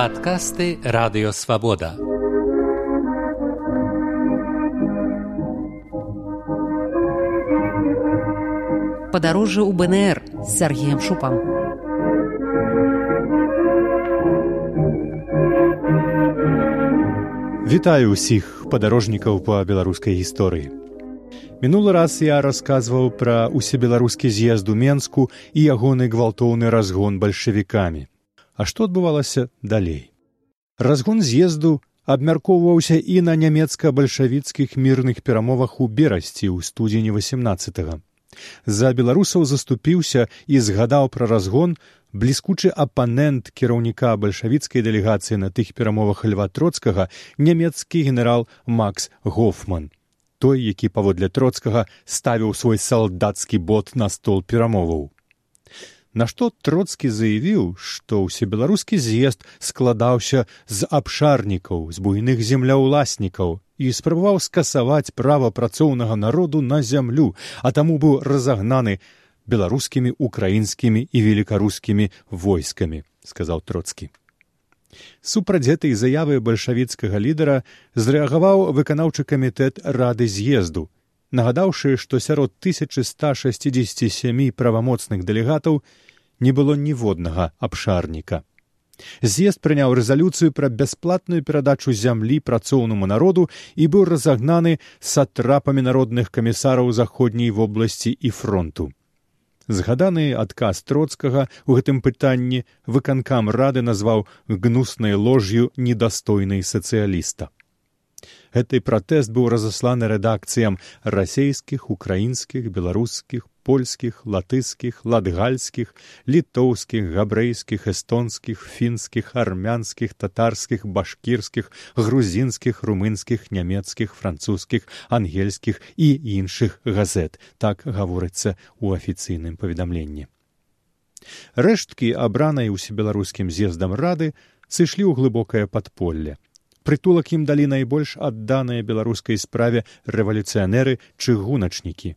Падкасты радыёвабода. Падарожжа ў БНР з Сергеем Шупам. Вітаю ўсіх падарожнікаў па беларускай гісторыі. Мінулы раз я расказваў пра усебеларускі з'езд у Менску і ягоны гвалтоўны разгон бальшавікамі. А што адбывалася далей? Разгон з'езду абмяркоўваўся і на нямецка-бальшавіцкіх мірных перамовах у берасці ў студзені 18. -го. За беларусаў заступіўся і згадаў пра разгон бліскучы апанент кіраўніка бальшавіцкай дэлегацыі на тых перамовах льва троцкага нямецкі генерал Макс Гофман той які паводле троцкага ставіў свой салдацкі бот на стол перамоваў Нашто троцкі заявіў, што ўсебеларускі з'езд складаўся з абшарнікаў з буйных земляўласнікаў і спрабаваў скасаваць права працоўнага народу на зямлю, а таму быў разагнаны беларускімі украінскімі і велікарускімі войскамі, сказаў троцкі. Супраць гэтай заявы бальшавіцкага лідара зрэагаваў выканаўчы камітэт рады з'езду нагадаўшы, што сярод 1167 правамоцных дэлегатаў не было ніводнага абшарніка. З'езд прыняў рэзалюцыю пра бясплатную перадачу зямлі працоўнаму народу і быў разагнаны сатрапамі народных камісараў заходняй вобласці і фронту. Згаданы адказ троцкага ў гэтым пытанні выканкам рады назваў гнуснай лож'ю недастойнай сацыяліста. Гэты пратэст быў разасланы рэдакцыям расейскіх, украінскіх, беларускіх, польскіх, латыскіх, латгальскіх, літоўскіх, габрэйскіх, эстонскіх, фінскіх, армянскіх, татарскіх, башкірскіх, грузінскіх, румынскіх, нямецкіх, французскіх, ангельскіх і іншых газет, так гаворыцца ў афіцыйным паведамленні. Рэшткі абранай усебеларускім з'ездам рады сышлі ў глыбокае падполле прытулак ім далі найбольш адданыя беларускай справе рэвалюцыянеры чыгуначнікі.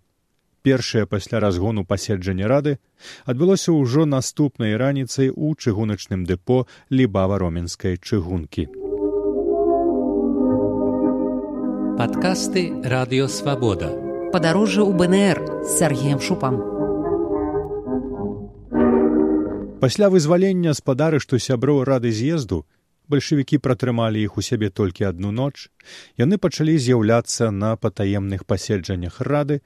Першае пасля разгону паседжання рады адбылося ўжо наступнай раніцай у чыгуначным дэпо лібава-роменскай чыгункі. Падкасты радыёвабода. Падарожжа ў БНР з Сергеем Шупам. Пасля вызвалення спадары, што сяброў рады з'езду, бальшавікі пратрымалі іх у сябе толькі адну ноч яны пачалі з'яўляцца на патаемных паседжаннях рады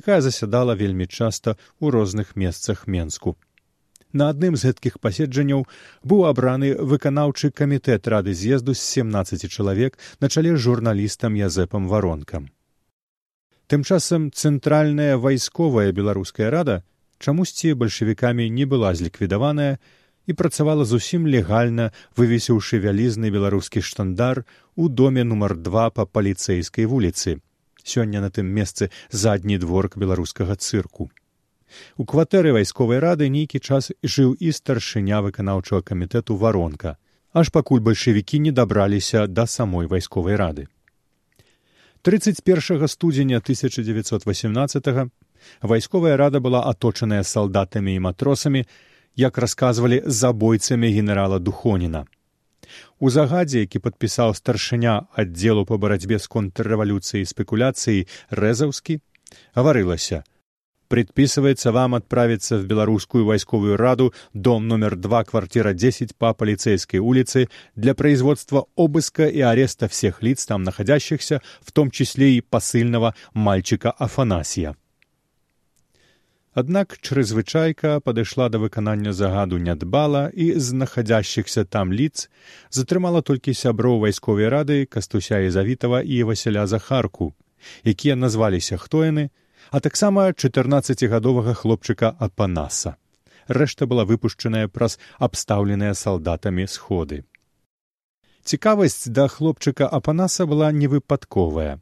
якая засядала вельмі часта ў розных месцах менску. На адным з гэткіх паседжанняў быў абраны выканаўчы камітэт рады з'езду з семнацаці чалавек на чале з журналістам язэпам варонкам. Тым часам цэнтральная вайсковая беларуская рада чамусьці бальшавікамі не была зліквідаваная і працавала зусім легальна вывесіўшы вялізны беларускі штандар у доме нумар два па паліцэйскай вуліцы. Сёння на тым месцы задні дворк беларускага цырку. У кватэры вайсковай рады нейкі час жыў і старшыня выканаўчага камітэту варонка аж пакуль бальшавікі не дабраліся да самой вайсковай рады. 31 студзеня 1918 вайсковая рада была аточаная салдатамі і матросамі як расказвалі забойцамі генерала духоніна у загадзе які падпісаў старшыня аддзелу па барацьбе з контррэвалюцыяй спекуляцыі рэзаўскі гаварылася предписывается вам отправиться в белорусскую войсковую раду дом номер два квартира десять по полицейской улице для производства обыска и ареста всех лиц там находящихся в том числе и посыльного мальчика афанасия Аднак чрезвычайка падышла да выканання загаду нядбала і з находящихся там ліц затрымала толькі сяброў вайсковай рады кастуся і завітава і васяля захарку якія назваліся хто яны а таксама чатырнаццацігадовага хлопчыка апанаса. Рэшта была выпушчаная праз абстаўленыя салдатамі сходы. Цікавасць да хлопчыка апанаса была невыпадковая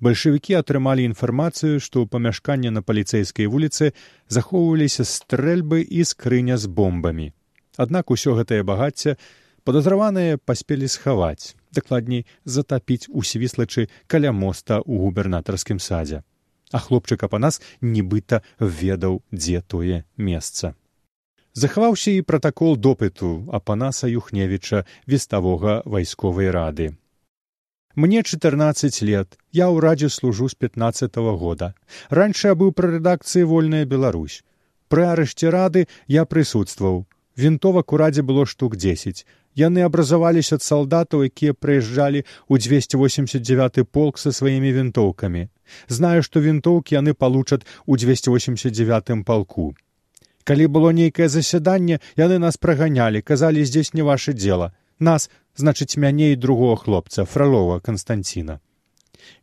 бальшавікі атрымалі інфармацыю што ў памяшканне на паліцэйскай вуліцы захоўваліся стрэльбы і скрыня з бомбамі. Аднак усё гэтае багацце падазраваныя паспелі схаваць дакладней затапіць у свіслачы каля моста ў губернатарскім садзе. А хлопчык апанас нібыта ведаў дзе тое месца. Захаваўся і пратакол допыту апанаса юхневіча вестовога вайсковай рады мне четырнадцать лет я ў радзе служу з пятнадцатого года. Раньше я быў пры рэдакцыі вольная беларусь пры арышце рады я прысутстваваў. Вінтовак у радзе было штук дзесяць. Яны абразаваліся ад салдатаў якія прыязджалі ў двести восемьдесят девят полк са сваімі вінтоўкамі. Знаю што вінтоўкі яны получат у двести восемьдесят девятым палку. Калі было нейкае засяданне яны нас праганялі казалі здесь не ваше дело. Нас значыць мяне і другого хлопца фролова констанціна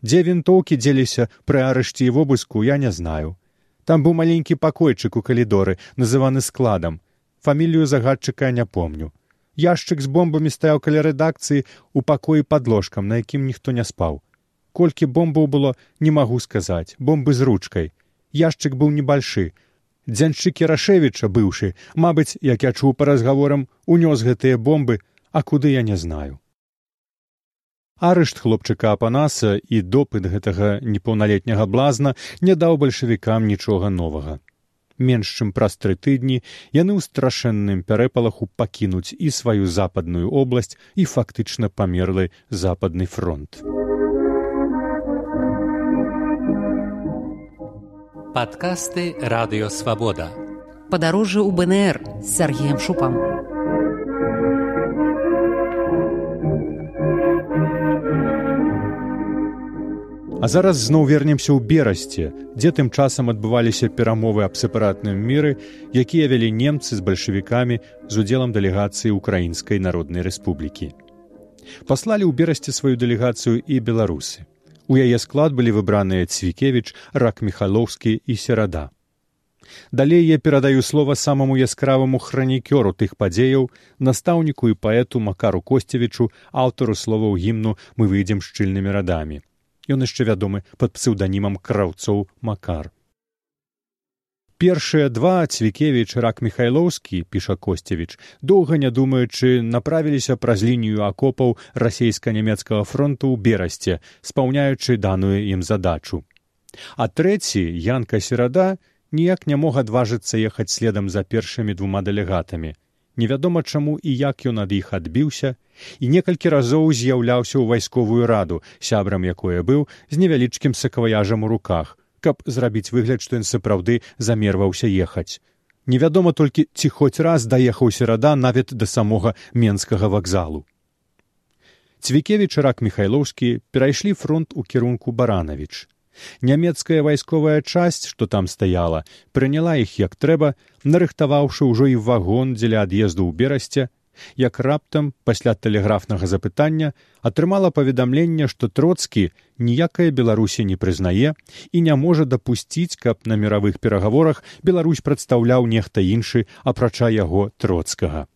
дзе вінтоўкі дзеліся пры арышце і вобыску я не знаю. Там быў маленькі пакойчык у калідоры называны складам. Фамілію загадчыка не помню. Яшчык з бомбамі стаяў каля рэдакцыі у пакоі под ложкам на якім ніхто не спаў. Колькі бомбаў было не магу сказаць. Бомбы з ручкай. Яшчык быў небольшы дзянчык рашевіча быўшы мабыць як я чуў па разгаворам унёс гэтыя бомбы а куды я не знаю. Арышт хлопчыка апанаса і допыт гэтага непаўналетняга блазна не даў бальшавікам нічога новага. Менш чым праз тры тыдні яны ў страшэнным пярэпалаху пакінуць і сваю западную обласць і фактычна памерлы западны фронт. Падкасты радыёвабода падарожжа ў бнр з сергеем шупам А зараз зноў вернемся ў берасце, дзе тым часам адбываліся перамовы аб сепаратным міры, якія вялі немцы з бальшавікамі з удзелам дэлегацыі украінскай народнай рэспублікі. Паслалі ў берасці сваю дэлегацыю і беларусы. У яе склад былі выбраныя цвікевіч, рак михалоўскі і серада. Далей я перадаю слова самаму яскраваму хранікёру тых падзеяў, настаўніку і паэту макару косцевічу, аўтару словаў гімну мы выйдзем шчыльнымі радамі ён яшчэ вядомы пад псеўданімам краўцоў макар. Першыя два цвікевіч рак михайлоўскі піша косцевіч доўга не думаючы направіліся праз лінію акопаў расійска-нямецкага фронту ў берасце спаўняючы даную ім задачу. А трэці янка серада ніяк не мог адважыцца ехаць следам за першымі двума дэлегатамі невядома чаму і як ён ад іх адбіўся і некалькі разоў з'яўляўся ў вайсковую раду сябрам якое быў з невялічкім сакаваяжам у руках каб зрабіць выгляд што ён сапраўды замерваўся ехаць. Невядома толькі ці хоць раз даехаў серада нават да самога менскага вакзалу. Цвікевіч рак михайлоўскі перайшлі фронт у кірунку баранавіч нямецкая вайсковая часць што там стаяла прыняла іх як трэба нарыхтаваўшы ўжо і вагон дзеля ад'езду ў берасце як раптам пасля тэлеграфнага запытання атрымала паведамленне што троцкі ніякая беларусі не прызнае і не можа дапусціць каб на міравых перагаворах беларусь прадстаўляў нехта іншы апрача яго троцкага.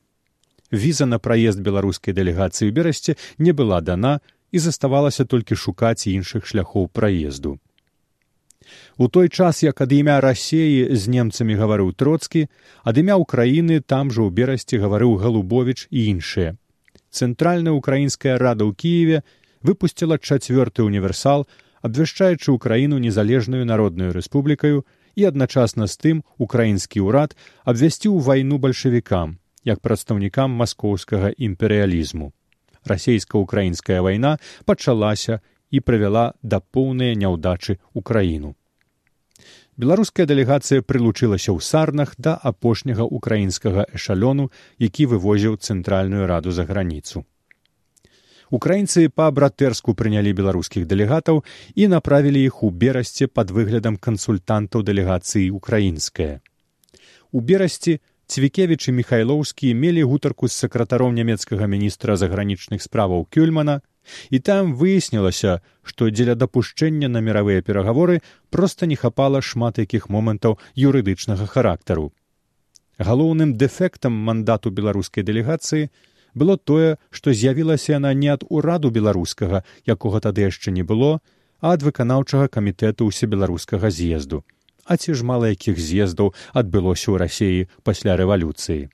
Віза на праезд беларускай дэлегацыі ў берасце не была дана і заставалася толькі шукаць іншых шляхоў праезду У той час, як ад імя рассеі з немцамі гаварыў троцкі, ад імя ўкраіны там жа ў берасці гаварыў галубовіч і іншыя. Цэнтральная ўкраінская рада ў Кіеве выпусціла чацвёрты універсал, абвяшчаючы ўкраіну незалежную народную рэспублікаю і адначасна з тым украінскі ўрад абвясціў вайну бальшавікам як прадстаўнікам маскоўскага імперыялізму. Расійска-украінская вайна пачалася і прывяла да поўнай няўдачы ў краіну. Беларуская дэлегацыя прылучылася ў сарнах да апошняга украінскага эшалёну, які вывозіў цэнтральную раду за граніцу. Украінцы па-братэрску прынялі беларускіх дэлегатаў і направілі іх у берасце пад выглядам кансультантаў дэлегацыі украінская. У берасці цвікевіч і михайлоўскі мелі гутарку з сакратаром нямецкага міністра загранічных справаў кюльмана і там выяснілася што дзеля дапушчэння на міравыя перагаворы проста не хапала шмат якіх момантаў юрыдычнага характару. Галоўным дэфектам мандату беларускай дэлегацыі было тое што з'явілася яна не ад ураду беларускага якога тады яшчэ не было а ад выканаўчага камітэту ўсебеларускага з'езду а ці ж мала якіх з'ездаў адбылося ў рассеі пасля рэвалюцыі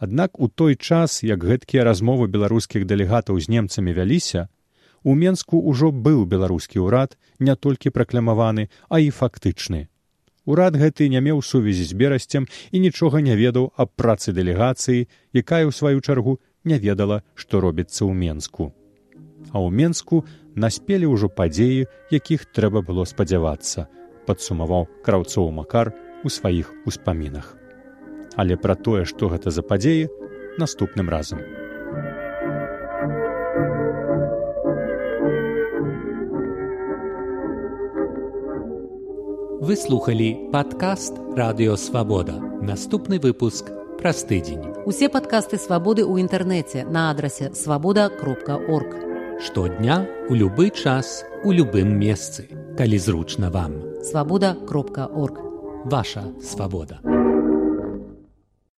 Аднак у той час, як гэткія размовы беларускіх дэлегатаў з немцамі вяліся, у Мску ўжо быў беларускі ўрад не толькі пракламаваны, а і фактычны. Урад гэты не меў сувязі з берасцем і нічога не ведаў аб працы дэлегацыі, якая ў сваю чаргу не ведала, што робіцца ў Менску. А ў Менску наспелі ўжо падзеі, якіх трэба было спадзявацца, падсумаваў краўцоў макар у сваіх успамінах. Але пра тое, што гэта за падзеі наступным разам. Вы слухалі падкаст радыёвабода. Наступны выпуск праз тыдзень. Усе падкасты свабоды ў інтэрнэце на адрасе свабода кропка орг. Штодня у любы час у любым месцы, калі зручна вам. Свабода кропка орг. Ваша свабода.